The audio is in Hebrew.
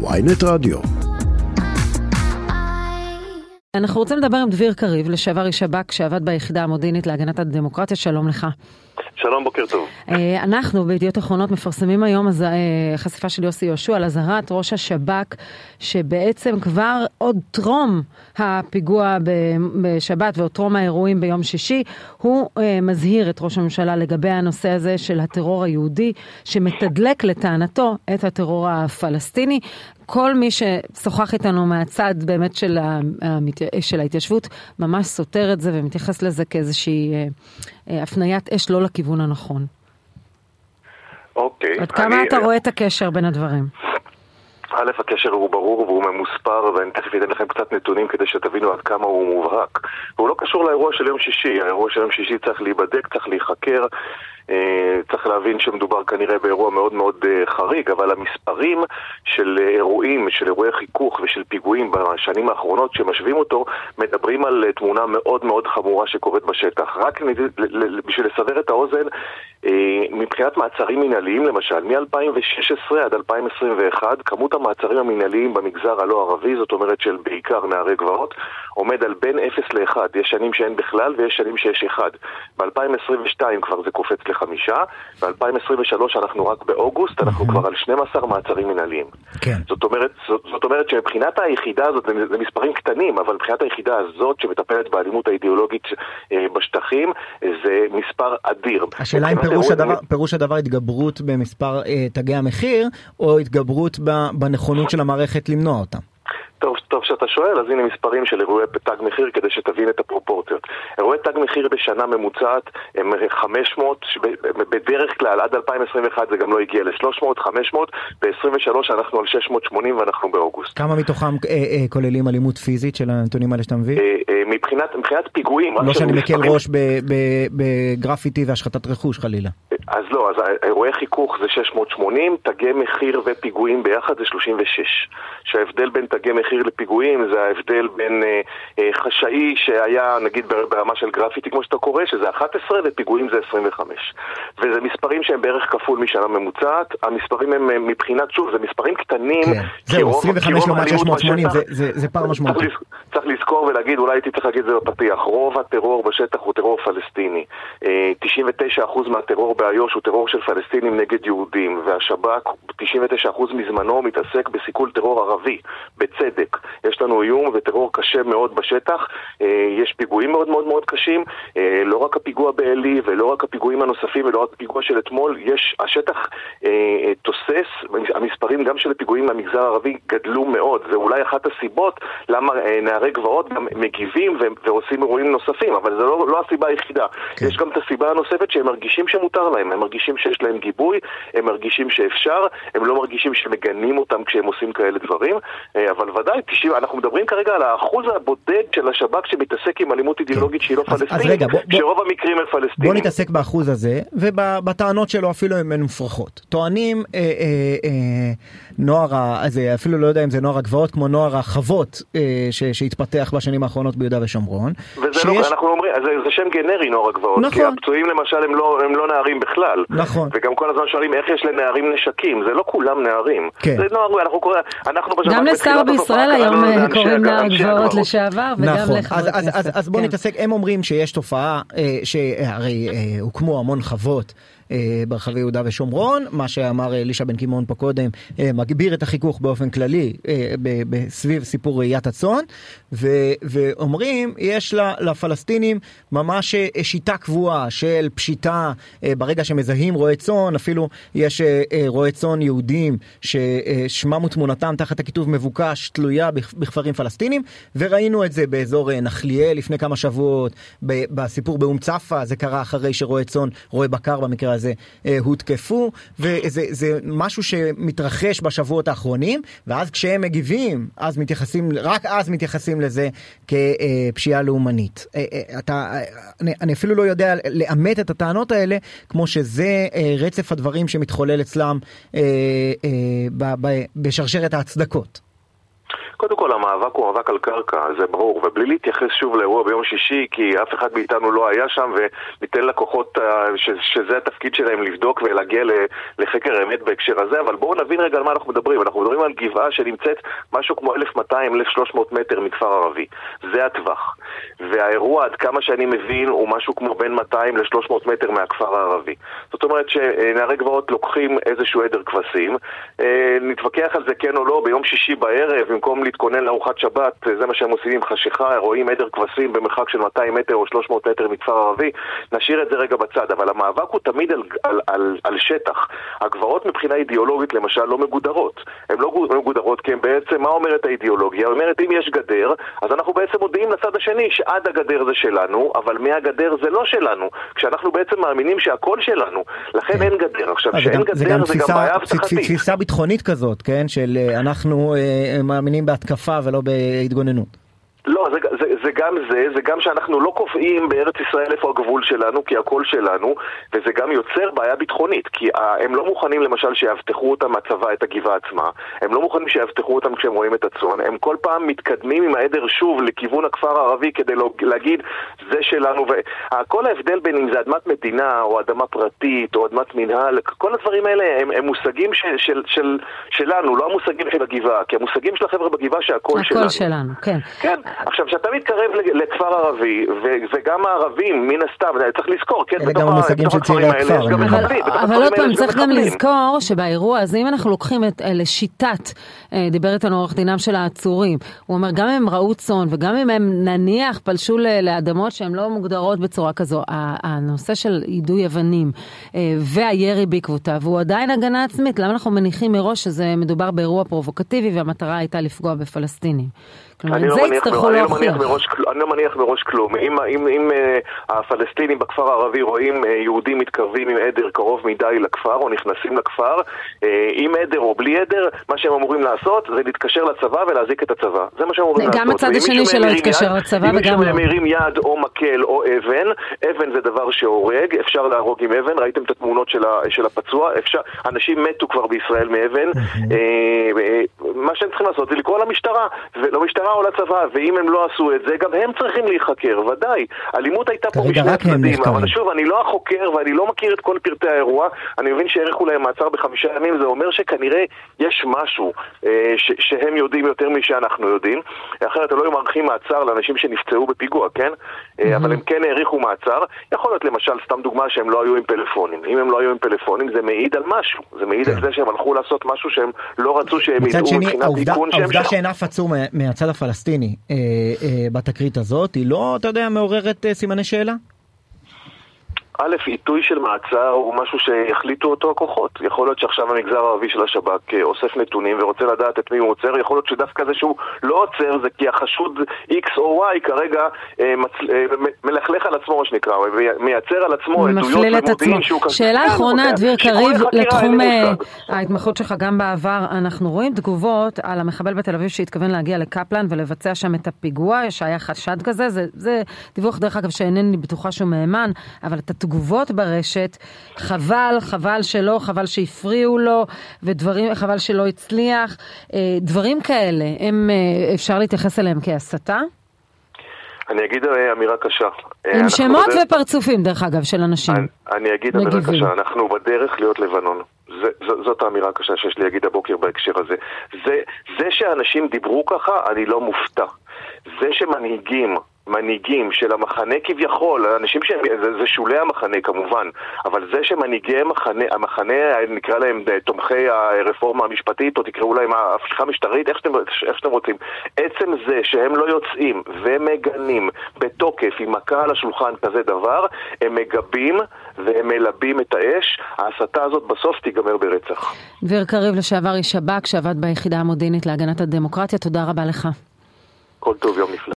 ויינט רדיו. אנחנו רוצים לדבר עם דביר קריב, לשעבר איש שב"כ שעבד ביחידה המודיעינית להגנת הדמוקרטיה, שלום לך. שלום, בוקר טוב. אה, אנחנו בידיעות אחרונות מפרסמים היום אה, חשיפה של יוסי יהושע על אזהרת ראש השב"כ, שבעצם כבר עוד טרום הפיגוע בשבת ועוד טרום האירועים ביום שישי, הוא אה, מזהיר את ראש הממשלה לגבי הנושא הזה של הטרור היהודי, שמתדלק לטענתו את הטרור הפלסטיני. כל מי ששוחח איתנו מהצד באמת של, המת... של ההתיישבות ממש סותר את זה ומתייחס לזה כאיזושהי הפניית אש לא לכיוון הנכון. אוקיי. עד כמה אני... אתה רואה את הקשר בין הדברים? א', הקשר הוא ברור והוא ממוספר, ואני תכף אתן לכם קצת נתונים כדי שתבינו עד כמה הוא מובהק. והוא לא קשור לאירוע של יום שישי, האירוע של יום שישי צריך להיבדק, צריך להיחקר. אה, צריך להבין שמדובר כנראה באירוע מאוד מאוד אה, חריג, אבל המספרים של אירועים, של אירועי חיכוך ושל פיגועים בשנים האחרונות, שמשווים אותו, מדברים על אה, תמונה מאוד מאוד חמורה שקורית בשטח. רק בשביל לסבר את האוזן, מבחינת מעצרים מנהליים למשל, מ-2016 עד 2021, כמות המעצרים המנהליים במגזר הלא ערבי, זאת אומרת של בעיקר נערי גבעות, עומד על בין 0 ל-1. יש שנים שאין בכלל ויש שנים שיש 1. ב-2022 כבר זה קופץ ל... חמישה, ב-2023 אנחנו רק באוגוסט, אנחנו כבר על 12 מעצרים מנהליים. כן. זאת אומרת, זאת, זאת אומרת שמבחינת היחידה הזאת, זה, זה מספרים קטנים, אבל מבחינת היחידה הזאת שמטפלת באלימות האידיאולוגית אה, בשטחים, זה מספר אדיר. השאלה אם פירוש הדבר, פירוש הדבר התגברות במספר אה, תגי המחיר, או התגברות בנכונות של המערכת למנוע אותם. טוב, שאתה שואל, אז הנה מספרים של אירועי תג מחיר כדי שתבין את הפרופורציות. אירועי תג מחיר בשנה ממוצעת הם 500, בדרך כלל עד 2021 זה גם לא הגיע ל-300, 500, ב-23 אנחנו על 680 ואנחנו באוגוסט. כמה מתוכם אה, אה, כוללים אלימות פיזית של הנתונים האלה שאתה מביא? אה, אה, מבחינת, מבחינת פיגועים... לא שאני מקל ראש בגרפיטי והשחתת רכוש חלילה. אז לא, אז אירועי חיכוך זה 680, תגי מחיר ופיגועים ביחד זה 36. שההבדל בין תגי מחיר לפיגועים זה ההבדל בין אה, אה, חשאי שהיה נגיד ברמה של גרפיטי כמו שאתה קורא, שזה 11 ופיגועים זה 25. וזה מספרים שהם בערך כפול משנה ממוצעת. המספרים הם אה, מבחינת, שוב, זה מספרים קטנים. כן, זהו, 25 לעומת 680 זה, זה, זה פער משמעותי. צריך, צריך לזכור ולהגיד, אולי הייתי צריך להגיד את זה בפתיח, רוב הטרור בשטח הוא טרור פלסטיני. 99% מהטרור באיו"ש הוא טרור של פלסטינים נגד יהודים, והשב"כ 99% מזמנו מתעסק בסיכול טרור ערבי, בצדק. יש לנו איום וטרור קשה מאוד בשטח, אה, יש פיגועים מאוד מאוד מאוד קשים, אה, לא רק הפיגוע בעלי ולא רק הפיגועים הנוספים ולא רק הפיגוע של אתמול, יש, השטח אה, תוסס, המספרים גם של הפיגועים במגזר הערבי גדלו מאוד, זה אולי אחת הסיבות למה נערי גבעות גם מגיבים ועושים אירועים נוספים, אבל זו לא, לא הסיבה היחידה. כן. יש גם את הסיבה הנוספת שהם מרגישים שמותר להם, הם מרגישים שיש להם גיבוי, הם מרגישים שאפשר, הם לא מרגישים שמגנים אותם כשהם עושים כאלה דברים, אבל ודאי, 90, אנחנו מדברים כרגע על האחוז הבודד של השב"כ שמתעסק עם אלימות אידיאולוגית שהיא לא פלסטינית, שרוב המקרים הם פלסטינים. בוא נתעסק באחוז הזה, ובטענות שלו אפילו הן מופרכות. טוענים אה, אה, אה, נוער, זה, אפילו לא יודע אם זה נוער הגבעות, כמו נוער החוות אה, שהתפתח בשנים האחרונות ביהודה ושומרון. וזה שיש... לא, אנחנו אומרים, זה, זה שם גנרי נוער הגבעות, נכון. כי הפצועים למשל הם לא, הם לא נערים בכלל. נכון. וגם כל הזמן שואלים איך יש לנערים נשקים, זה לא כולם נערים. כן. זה נוער, אנחנו קוראים, אנחנו בשב"כ גם לשר בישראל היום אה, קוראים נער גבעות לשעבר, וגם נכון. לחברי כנסת. אז, אז, אז בואו כן. נתעסק, הם אומרים שיש תופעה, אה, שהרי אה, הוקמו המון חוות. אה, ברחבי יהודה ושומרון, מה שאמר אלישע בן קימון פה קודם, אה, מגביר את החיכוך באופן כללי אה, סביב סיפור ראיית הצאן, ואומרים, יש לפלסטינים ממש שיטה קבועה של פשיטה ברגע שמזהים רועי צאן, אפילו יש רועי צאן יהודים ששמם ותמונתם תחת הכיתוב מבוקש תלויה בכפרים פלסטינים, וראינו את זה באזור נחליאל לפני כמה שבועות, בסיפור באום צפה, זה קרה אחרי שרועי צאן, רועי בקר במקרה הזה, אה, הותקפו, וזה משהו שמתרחש בשבועות האחרונים, ואז כשהם מגיבים, אז מתייחסים, רק אז מתייחסים לזה כפשיעה לאומנית. אה, אה, אתה, אני, אני אפילו לא יודע לאמת את הטענות האלה, כמו שזה רצף הדברים שמתחולל אצלם בשרשרת ההצדקות. קודם כל המאבק הוא מאבק על קרקע, זה ברור, ובלי להתייחס שוב לאירוע ביום שישי, כי אף אחד מאיתנו לא היה שם, וניתן לכוחות אה, ש, שזה התפקיד שלהם לבדוק ולהגיע לחקר האמת בהקשר הזה, אבל בואו נבין רגע על מה אנחנו מדברים. אנחנו מדברים על גבעה שנמצאת משהו כמו 1,200-1,300 מטר מכפר ערבי. זה הטווח. והאירוע, עד כמה שאני מבין, הוא משהו כמו בין 200 ל-300 מטר מהכפר הערבי. זאת אומרת שנערי גבעות לוקחים איזשהו עדר כבשים, אה, נתווכח על זה כן או לא, ביום שישי בערב, במקום להתכונן לארוחת שבת, זה מה שהם עושים עם חשיכה, רואים עדר כבשים במרחק של 200 מטר או 300 מטר מכפר ערבי, נשאיר את זה רגע בצד, אבל המאבק הוא תמיד על, על, על, על שטח. הגבעות מבחינה אידיאולוגית למשל לא מגודרות. הן לא מגודרות כי הן בעצם, מה אומרת האידיאולוגיה? אומרת אם יש גדר, אז אנחנו בעצם מודיעים לצד השני שעד הגדר זה שלנו, אבל מהגדר זה לא שלנו. כשאנחנו בעצם מאמינים שהכל שלנו, לכן כן. אין גדר. עכשיו, כשאין גדר זה גם, זה גם בעיה אבטחתית. תפיסה ביטחונית כזאת, כן? של אה, אנחנו אה, מאמינים בהתקפה ולא בהתגוננות. לא, זה, זה, זה גם זה, זה גם שאנחנו לא קובעים בארץ ישראל איפה הגבול שלנו, כי הכל שלנו, וזה גם יוצר בעיה ביטחונית, כי הם לא מוכנים למשל שיאבטחו אותם מהצבא את הגבעה עצמה, הם לא מוכנים שיאבטחו אותם כשהם רואים את הצאן, הם כל פעם מתקדמים עם העדר שוב לכיוון הכפר הערבי כדי לא, להגיד זה שלנו, וכל ההבדל בין אם זה אדמת מדינה, או אדמה פרטית, או אדמת מנהל, כל הדברים האלה הם, הם מושגים של, של, של, שלנו, לא המושגים של הגבעה, כי המושגים של החבר'ה בגבעה שהכל שלנו. הכל שלנו, כן. כן. עכשיו, כשאתה מתקרב לכפר ערבי, וגם הערבים, מן הסתם, צריך לזכור, כן, אלה גם המושגים של צעירי הכפר. אבל עוד פעם, צריך גם לזכור שבאירוע הזה, אם אנחנו לוקחים את לשיטת, אה, דיבר איתנו עורך דינם של העצורים, הוא אומר, גם אם הם ראו צאן, וגם אם הם נניח פלשו לאדמות שהן לא מוגדרות בצורה כזו, הנושא של יידוי אבנים אה, והירי בעקבותיו, הוא עדיין הגנה עצמית, למה אנחנו מניחים מראש שזה מדובר באירוע פרובוקטיבי והמטרה הייתה לפגוע בפלסטינים? כלומר, את לא זה יצטרכו לא להוכיח. אני לא מניח מראש כלום. אם, אם, אם uh, הפלסטינים בכפר הערבי רואים uh, יהודים מתקרבים עם עדר קרוב מדי לכפר, או נכנסים לכפר, uh, עם עדר או בלי עדר, מה שהם אמורים לעשות זה להתקשר לצבא ולהזיק את הצבא. זה מה שהם אמורים לעשות. גם הצד השני שלא יתקשר לצבא וגם לא. אם מישהו מרים יד או מקל או אבן, אבן זה דבר שהורג, אפשר להרוג עם אבן, ראיתם את התמונות של, ה, של הפצוע, אפשר, אנשים מתו כבר בישראל מאבן. מה שהם צריכים לעשות זה לקרוא למשטרה, ולא משטרה או לצבא, ואם הם לא עשו את זה, גם הם צריכים להיחקר, ודאי. אלימות הייתה פה משני הצדדים, אבל שוב, אני לא החוקר ואני לא מכיר את כל פרטי האירוע, אני מבין שהאריכו להם מעצר בחמישה ימים, זה אומר שכנראה יש משהו אה, ש- שהם יודעים יותר משאנחנו יודעים, אחרת לא היו מארחים מעצר לאנשים שנפצעו בפיגוע, כן? אה, אבל הם כן האריכו מעצר, יכול להיות למשל, סתם דוגמה, שהם לא היו עם פלאפונים. אם הם לא היו עם פלאפונים, זה מעיד על משהו, זה מעיד כן. על זה שהם הלכו לעשות משהו שהם לא רצו שהם ידעו מבחינת תיקון שהם שם. העובדה שאין אף עצור מהצד הפלסטיני אה, בתקרית הזאת, היא לא, אתה יודע, מעוררת אה, סימני שאלה? א', עיתוי של מעצר הוא משהו שיחליטו אותו הכוחות. יכול להיות שעכשיו המגזר הערבי של השב"כ אה, אוסף נתונים ורוצה לדעת את מי הוא עוצר, יכול להיות שדווקא זה שהוא לא עוצר זה כי החשוד X או Y כרגע אה, מצ... אה, מלכלך על עצמו, מה שנקרא, מייצר על עצמו עדויות ומודיעין שהוא כזה. שאלה כן, אחרונה, דביר קריב, לתחום אה, ההתמחות שלך גם בעבר, אנחנו רואים תגובות על המחבל בתל אביב שהתכוון להגיע לקפלן ולבצע שם את הפיגוע, שהיה חשד כזה, זה, זה דיווח דרך אגב שאינני בטוחה שהוא מהימן, אבל את תגובות ברשת, חבל, חבל שלא, חבל שהפריעו לו, ודברים, חבל שלא הצליח, אה, דברים כאלה, הם, אה, אפשר להתייחס אליהם כהסתה? אני אגיד אה, אמירה קשה. עם שמות בדרך... ופרצופים, דרך אגב, של אנשים. אני, אני אגיד אמירה קשה, אנחנו בדרך להיות לבנון. זה, ז, זאת האמירה הקשה שיש לי להגיד הבוקר בהקשר הזה. זה, זה שאנשים דיברו ככה, אני לא מופתע. זה שמנהיגים מנהיגים של המחנה כביכול, אנשים שהם, זה, זה שולי המחנה כמובן, אבל זה שמנהיגי המחנה, המחנה נקרא להם אה, תומכי הרפורמה המשפטית, או תקראו להם ההפיכה המשטרית, איך שאתם, איך שאתם רוצים, עצם זה שהם לא יוצאים ומגנים בתוקף עם מכה על השולחן כזה דבר, הם מגבים והם מלבים את האש, ההסתה הזאת בסוף תיגמר ברצח. דביר קריב לשעבר איש שב"כ שעבד ביחידה המודיעינית להגנת הדמוקרטיה, תודה רבה לך. כל טוב, יום נפלא.